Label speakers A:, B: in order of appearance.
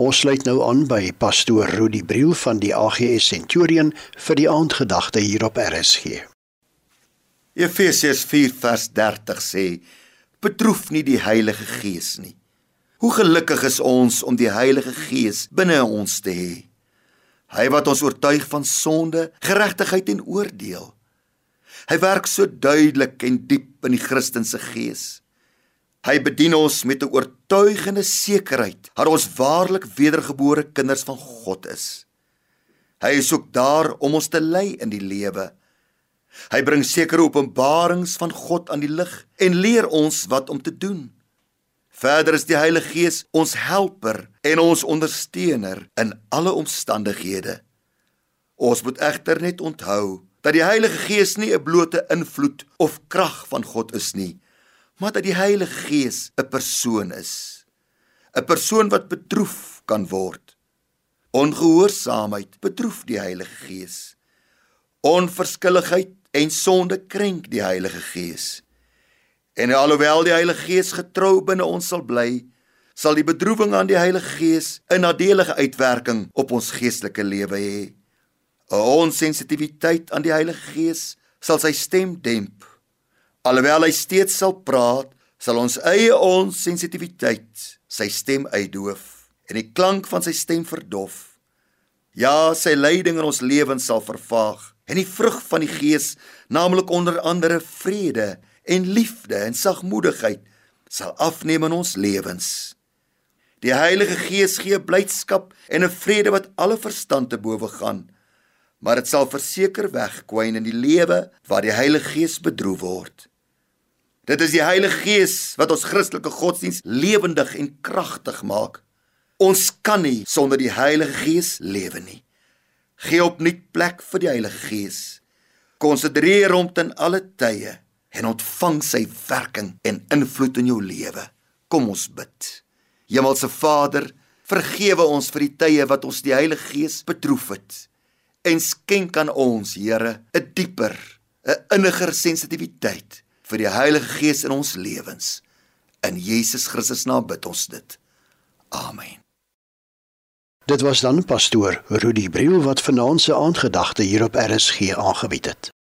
A: Ons sluit nou aan by pastoor Rudi Briel van die AGS Centurion vir die aandgedagte hier op RSG.
B: Efesiërs 4:30 sê: Betroef nie die Heilige Gees nie. Hoe gelukkig is ons om die Heilige Gees binne ons te hê. Hy wat ons oortuig van sonde, geregtigheid en oordeel. Hy werk so duidelik en diep in die Christelike gees. Hy bedien ons met 'n oortuigende sekerheid dat ons waarlik wedergebore kinders van God is. Hy is ook daar om ons te lei in die lewe. Hy bring sekere openbarings van God aan die lig en leer ons wat om te doen. Verder is die Heilige Gees ons helper en ons ondersteuner in alle omstandighede. Ons moet egter net onthou dat die Heilige Gees nie 'n blote invloed of krag van God is nie, maar dat die Heilige Gees 'n persoon is. 'n Persoon wat bedroef kan word. Ongehoorsaamheid bedroef die Heilige Gees. Onverskilligheid en sonde krenk die Heilige Gees. En alhoewel die Heilige Gees getrou binne ons sal bly, sal die bedroewing aan die Heilige Gees 'n nadelige uitwerking op ons geestelike lewe hê. 'n Onsensitiwiteit aan die Heilige Gees sal sy stem demp Alhoewel hy steeds sal praat, sal ons eie onsensitiwiteit sy stem uitdoof en die klank van sy stem verdof. Ja, sy leiding in ons lewens sal vervaag en die vrug van die Gees, naamlik onder andere vrede en liefde en sagmoedigheid, sal afneem in ons lewens. Die Heilige Gees gee blydskap en 'n vrede wat alle verstand te bowe gaan, maar dit sal verseker wegkwyn in die lewe waar die Heilige Gees bedroef word. Dit is die Heilige Gees wat ons Christelike godsdiens lewendig en kragtig maak. Ons kan nie sonder die Heilige Gees lewe nie. Gee op nuut plek vir die Heilige Gees. Konsentreer hom ten alle tye en ontvang sy werking en invloed in jou lewe. Kom ons bid. Hemelse Vader, vergewe ons vir die tye wat ons die Heilige Gees betroef het en skenk aan ons, Here, 'n dieper, 'n inniger sensitiwiteit vir die Heilige Gees in ons lewens. In Jesus Christus naam bid ons dit. Amen.
A: Dit was dan pastoor Rudy Briel wat vanaand se aandgedagte hier op RSG aangebied het.